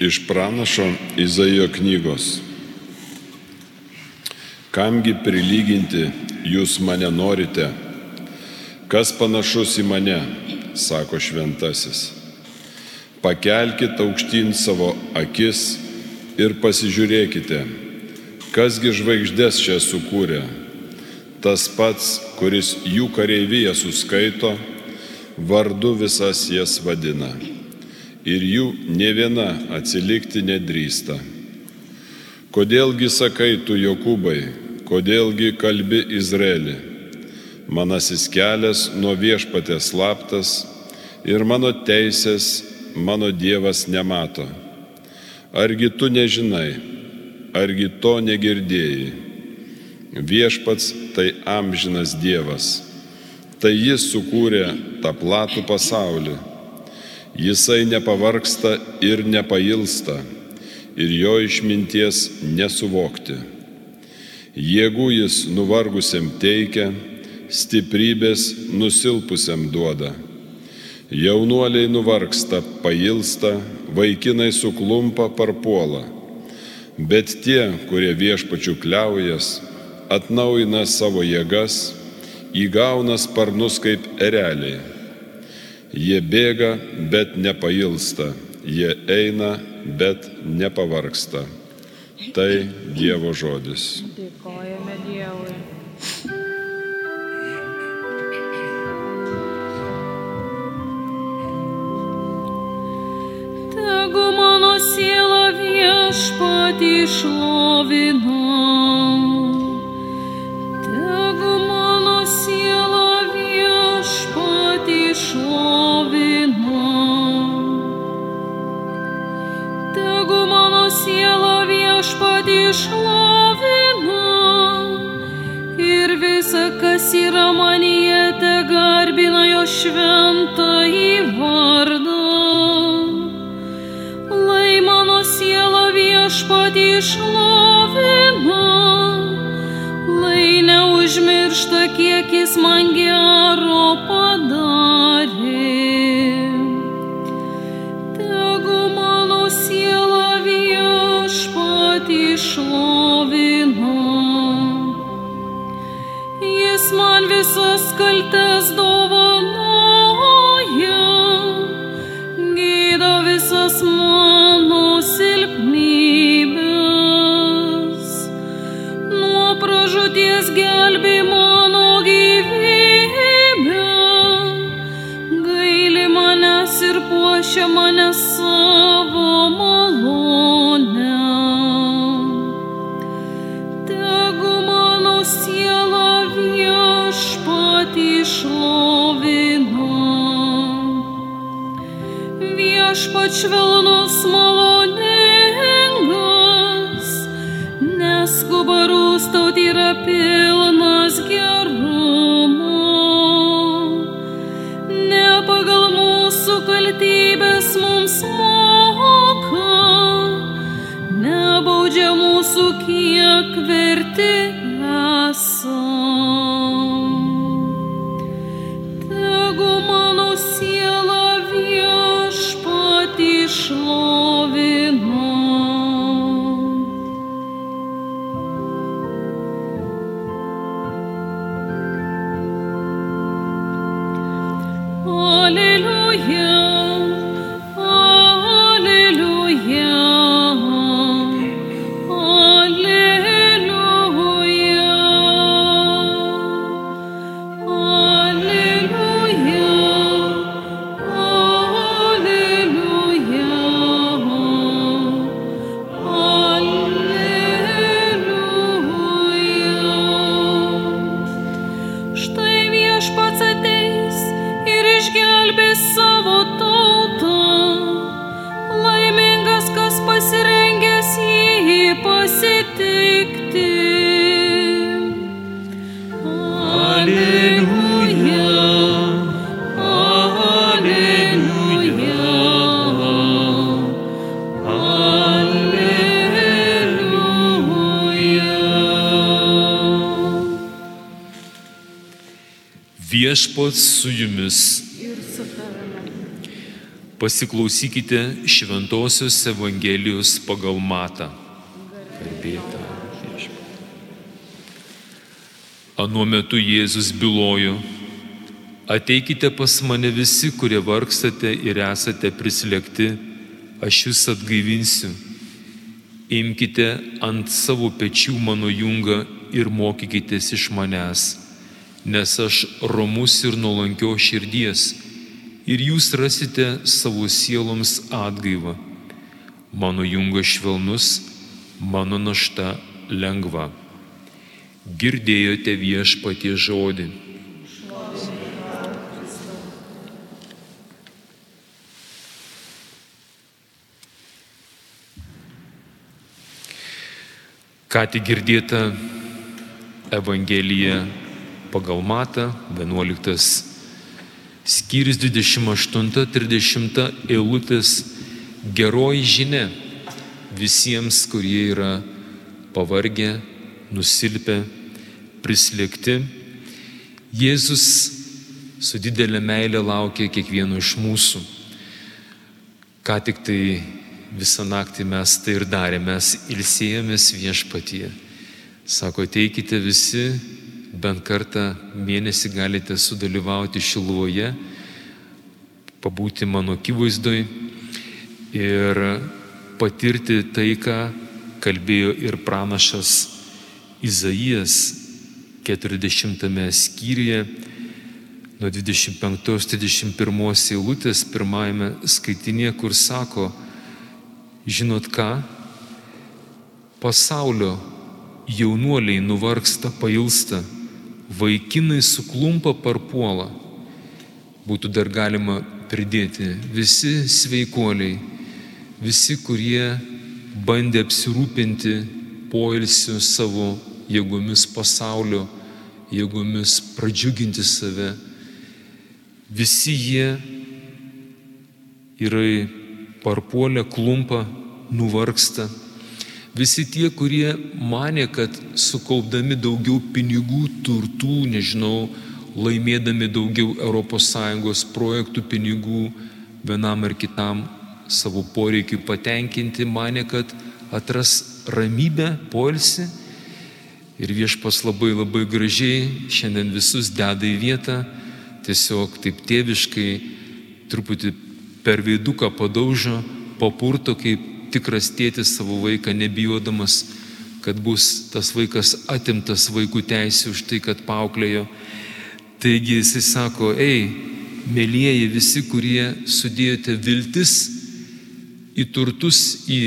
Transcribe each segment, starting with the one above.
Iš pranašo Izaijo knygos. Kamgi prilyginti jūs mane norite? Kas panašus į mane, sako šventasis. Pakelkite aukštyn savo akis ir pasižiūrėkite, kasgi žvaigždės čia sukūrė. Tas pats, kuris jų kareivyje suskaito, vardu visas jas vadina ir jų ne viena atsilikti nedrįsta. Kodėlgi sakai tu Jokūbai, kodėlgi kalbi Izraelį? Manasis kelias nuo viešpatės slaptas ir mano teisės mano Dievas nemato. Argi tu nežinai, argi to negirdėjai? Viešpats tai amžinas Dievas. Tai jis sukūrė tą platų pasaulį Jisai nepavarksta ir nepailsta ir jo išminties nesuvokti. Jėgų jis nuvargusiam teikia, stiprybės nusilpusiam duoda. Jaunuoliai nuvargsta, pailsta, vaikinai suklumpa, parpuola. Bet tie, kurie viešpačių kliaujas, atnaujina savo jėgas, įgauna sparnus kaip ereliai Jie bėga, bet nepailsta, jie eina, bet nepavarksta. Tai Dievo žodis. Dėkojame Dievui. Tegu mano siela viešpatį šlovina. Siela viešpatį šlovina. Ir visa, kas yra manyje, te garbina jo šventą į vardą. Lai mano siela viešpatį šlovina. Lai neužmiršta, kiek jis man gero padarė. Kaltes dovanoja, Viešpat švelnus maloningas, neskuba rūstauti yra pilnas gerumo. Ne pagal mūsų kaltybės mums moka, nebaudžia mūsų kiek verti Viešpats su jumis. Pasiklausykite Šventojios Evangelijos pagal Matą. Garbėta. Anuo metu Jėzus bylojo, ateikite pas mane visi, kurie vargstate ir esate prislėgti, aš jūs atgaivinsiu. Imkite ant savo pečių mano jungą ir mokykitės iš manęs, nes aš romus ir nuolankio širdies ir jūs rasite savo sieloms atgaivą. Mano jungas švelnus, mano našta lengva. Girdėjote viešpatie žodį. Ką tik girdėta Evangelija pagal Matą, 11 skyrius 28-30 eilutės geroji žinia visiems, kurie yra pavargę, nusilpę, prislėgti. Jėzus su didelė meilė laukia kiekvieno iš mūsų. Ką tik tai visą naktį mes tai ir darėme, mes ilsėjomės viešpatyje. Sako, ateikite visi, bent kartą mėnesį galite sudalyvauti Šiluvoje, pabūti mano akivaizdoj ir patirti tai, ką kalbėjo ir pranašas Izaijas 40 skyriuje nuo 25-31 eilutės pirmajame skaitinėje, kur sako, žinot ką, pasaulio jaunuoliai nuvargsta, pailsta, vaikinai suklumpa parpuola. Būtų dar galima pridėti visi sveikuoliai, visi, kurie bandė apsirūpinti poilsiu savo jėgomis pasaulio, jėgomis pradžiuginti save. Visi jie yra parpuolę, klumpa, nuvargsta. Visi tie, kurie mane, kad sukaupdami daugiau pinigų, turtų, nežinau, laimėdami daugiau ES projektų pinigų vienam ar kitam savo poreikiu patenkinti, mane, kad atras ramybę, polsi. Ir viešpas labai labai gražiai šiandien visus deda į vietą, tiesiog taip tėviškai, truputį per veiduką padaužo, papurto kaip tikras tėtis savo vaiką, nebijodamas, kad bus tas vaikas atimtas vaikų teisė už tai, kad paauklėjo. Taigi jisai sako, ei, mėlyjeji visi, kurie sudėjote viltis į turtus, į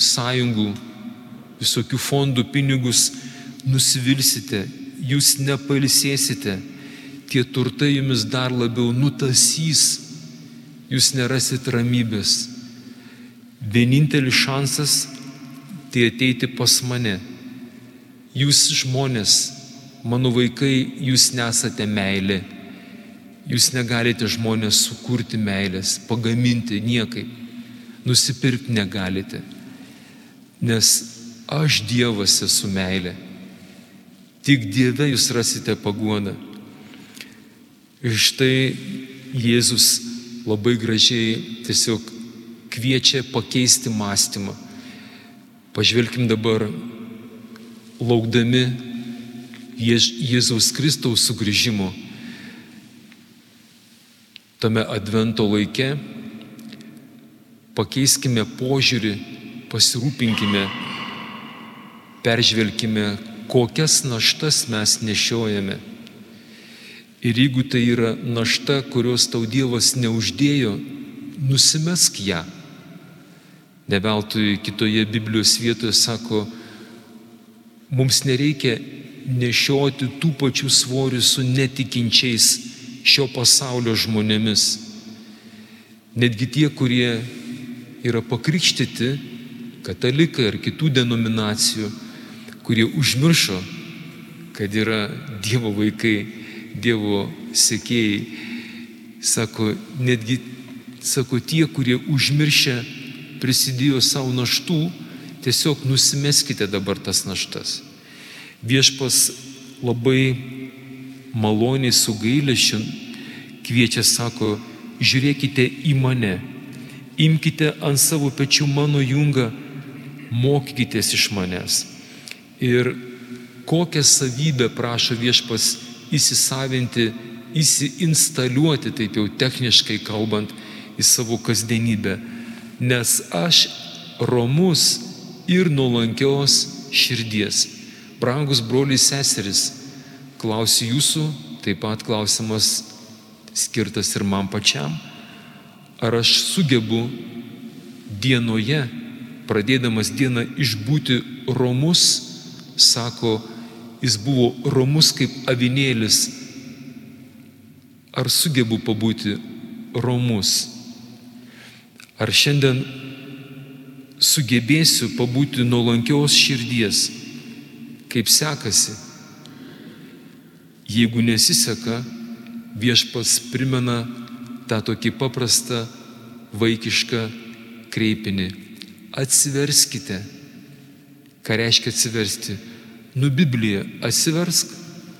sąjungų, visokių fondų pinigus, nusivilsite, jūs nepalsėsite, tie turtai jumis dar labiau nutasys, jūs nerasit ramybės. Vienintelis šansas tai ateiti pas mane. Jūs žmonės, mano vaikai, jūs nesate meilė. Jūs negalite žmonės sukurti meilės, pagaminti niekaip. Nusipirkti negalite. Nes aš Dievas esu meilė. Tik Dieve jūs rasite paguodą. Ir štai Jėzus labai gražiai tiesiog kviečia pakeisti mąstymą. Pažvelkim dabar, laukdami Jėzaus Kristaus sugrįžimo tame advento laike, pakeiskime požiūrį, pasirūpinkime, peržvelkime, kokias naštas mes nešiojame. Ir jeigu tai yra našta, kurios tau Dievas neuždėjo, nusimesk ją. Neveltui kitoje Biblijos vietoje sako, mums nereikia nešioti tų pačių svorių su netikinčiais šio pasaulio žmonėmis. Netgi tie, kurie yra pakrikštyti, katalikai ar kitų denominacijų, kurie užmiršo, kad yra Dievo vaikai, Dievo sekėjai, sako, netgi, sako, tie, kurie užmiršę prisidėjo savo naštų, tiesiog nusimeskite dabar tas naštas. Viešpas labai maloniai su gailėšiu kviečia, sako, žiūrėkite į mane, imkite ant savo pečių mano jungą, mokykitės iš manęs. Ir kokią savybę prašo viešpas įsisavinti, įsiinstaliuoti, taip jau techniškai kalbant, į savo kasdienybę. Nes aš romus ir nuolankios širdies. Brangus broliai seseris, klausiu jūsų, taip pat klausimas skirtas ir man pačiam, ar aš sugebu dienoje, pradėdamas dieną išbūti romus, sako, jis buvo romus kaip avinėlis, ar sugebu pabūti romus, ar šiandien sugebėsiu pabūti nuolankios širdies, kaip sekasi. Jeigu nesiseka, viešpas primena tą tokį paprastą vaikišką kreipinį. Atsiverskite. Ką reiškia atsiversti? Nu Biblija, atsiversk,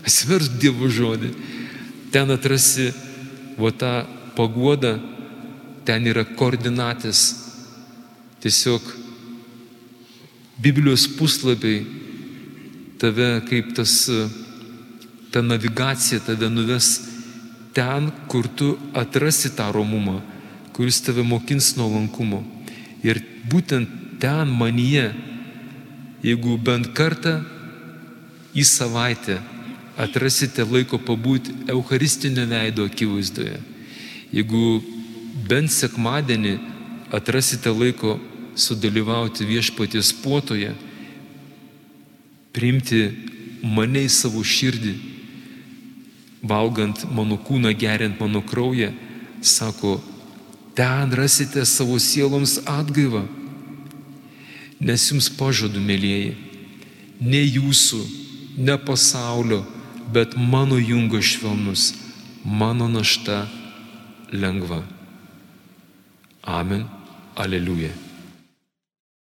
atsiversk Dievo žodį. Ten atrasi va tą paguodą, ten yra koordinatės. Tiesiog Biblijos puslapiai tave kaip tas, ta navigacija tave nuves ten, kur tu atrasi tą romumą, kuris tave mokins nuolankumo. Ir būtent ten manyje, jeigu bent kartą į savaitę atrasite laiko pabūti Eucharistinio veido akivaizdoje, jeigu bent sekmadienį atrasite laiko sudalyvauti viešpaties puotoje, priimti mane į savo širdį, valgant mano kūną, geriant mano kraują, sako, ten rasite savo sieloms atgaivą. Nes jums pažadu, mėlyjeji, ne jūsų, ne pasaulio, bet mano jungo švelnus, mano našta lengva. Amen. Aleliuja.